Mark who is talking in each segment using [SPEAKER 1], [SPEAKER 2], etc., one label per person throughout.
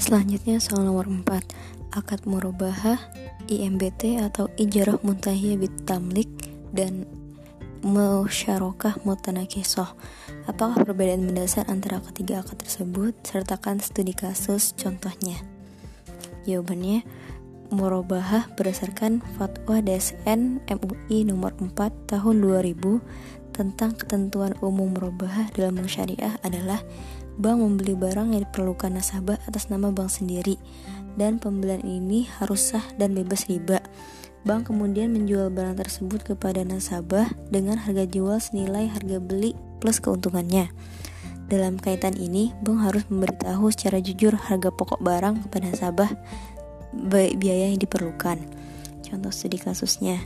[SPEAKER 1] Selanjutnya soal nomor 4 Akad murabahah IMBT atau Ijarah Muntahiyah Bitamlik dan Musyarakah Mutanakisoh Apakah perbedaan mendasar antara ketiga akad tersebut? Sertakan studi kasus contohnya Jawabannya Murabahah berdasarkan Fatwa DSN MUI nomor 4 tahun 2000 tentang ketentuan umum murabahah dalam syariah adalah bank membeli barang yang diperlukan nasabah atas nama bank sendiri dan pembelian ini harus sah dan bebas riba. Bank kemudian menjual barang tersebut kepada nasabah dengan harga jual senilai harga beli plus keuntungannya. Dalam kaitan ini, bank harus memberitahu secara jujur harga pokok barang kepada nasabah baik biaya yang diperlukan. Contoh studi kasusnya,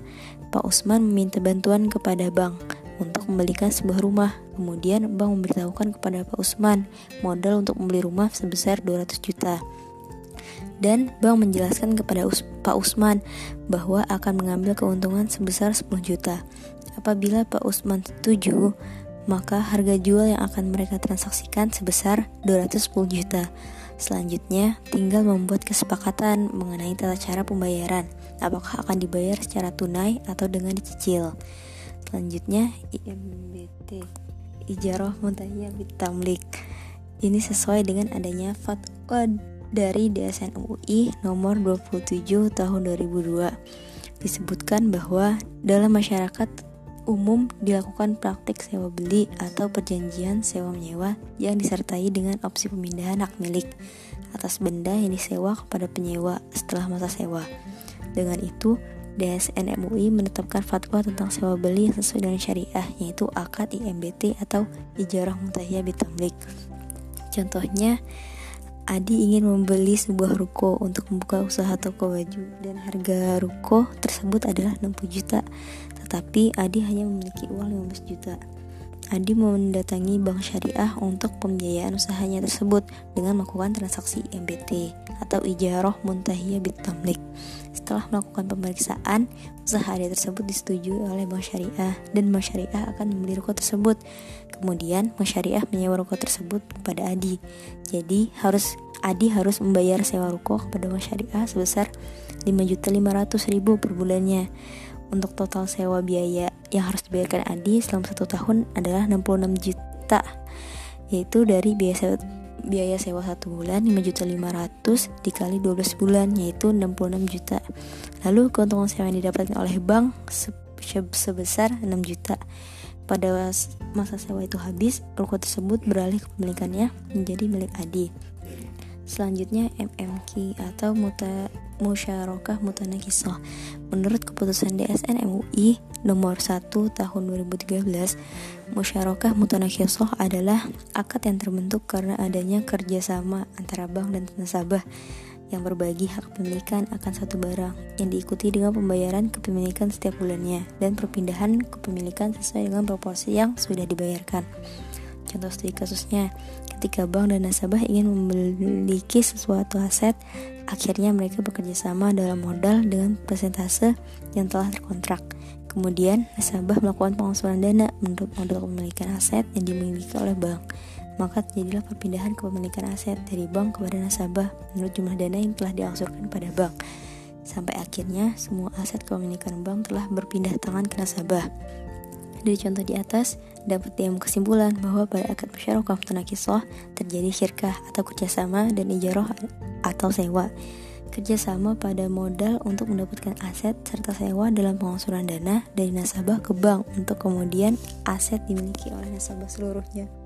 [SPEAKER 1] Pak Usman meminta bantuan kepada bank untuk membelikan sebuah rumah. Kemudian bank memberitahukan kepada Pak Usman modal untuk membeli rumah sebesar 200 juta. Dan bank menjelaskan kepada Us Pak Usman bahwa akan mengambil keuntungan sebesar 10 juta. Apabila Pak Usman setuju, maka harga jual yang akan mereka transaksikan sebesar 210 juta. Selanjutnya, tinggal membuat kesepakatan mengenai tata cara pembayaran. Apakah akan dibayar secara tunai atau dengan dicicil? Selanjutnya IMBT Ijarah Muntahiyah Bitamlik Ini sesuai dengan adanya fatwa dari DSN UI nomor 27 tahun 2002 Disebutkan bahwa dalam masyarakat umum dilakukan praktik sewa beli atau perjanjian sewa menyewa yang disertai dengan opsi pemindahan hak milik atas benda yang disewa kepada penyewa setelah masa sewa. Dengan itu, DSN MUI menetapkan fatwa tentang sewa beli yang sesuai dengan syariah yaitu akad IMBT atau Ijarah Mutahiyah Bitamlik. Contohnya, Adi ingin membeli sebuah ruko untuk membuka usaha toko baju dan harga ruko tersebut adalah 60 juta. Tetapi Adi hanya memiliki uang 15 juta. Adi mendatangi bank syariah untuk pembiayaan usahanya tersebut dengan melakukan transaksi IMBT atau Ijarah Muntahiyah Bitamlik. Setelah melakukan pemeriksaan, usaha Adi tersebut disetujui oleh Bank Syariah dan Bank Syariah akan membeli ruko tersebut. Kemudian Bank Syariah menyewa ruko tersebut kepada Adi. Jadi harus Adi harus membayar sewa ruko kepada Bank Syariah sebesar 5.500.000 per bulannya. Untuk total sewa biaya yang harus dibayarkan Adi selama satu tahun adalah 66 juta, yaitu dari biaya sewa satu bulan 5.500 dikali 12 bulan yaitu 66 juta. Lalu keuntungan sewa yang didapatkan oleh bank sebesar 6 juta. Pada masa sewa itu habis, ruko tersebut beralih kepemilikannya menjadi milik Adi. Selanjutnya MMQ atau muta, musyarakah mutanakisoh. Menurut keputusan DSN MUI nomor 1 tahun 2013, musyarakah mutanakisoh adalah akad yang terbentuk karena adanya kerjasama antara bank dan nasabah yang berbagi hak kepemilikan akan satu barang yang diikuti dengan pembayaran kepemilikan setiap bulannya dan perpindahan kepemilikan sesuai dengan proporsi yang sudah dibayarkan. Contoh studi kasusnya, ketika bank dan nasabah ingin memiliki sesuatu aset, akhirnya mereka bekerja sama dalam modal dengan persentase yang telah terkontrak. Kemudian, nasabah melakukan pengosongan dana menurut model kepemilikan aset yang dimiliki oleh bank. Maka terjadilah perpindahan kepemilikan aset dari bank kepada nasabah menurut jumlah dana yang telah diangsurkan pada bank. Sampai akhirnya, semua aset kepemilikan bank telah berpindah tangan ke nasabah. Dari contoh di atas, dapat diambil kesimpulan bahwa pada akad musyarakah mutanakisah terjadi syirkah atau kerjasama dan ijarah atau sewa. Kerjasama pada modal untuk mendapatkan aset serta sewa dalam pengangsuran dana dari nasabah ke bank untuk kemudian aset dimiliki oleh nasabah seluruhnya.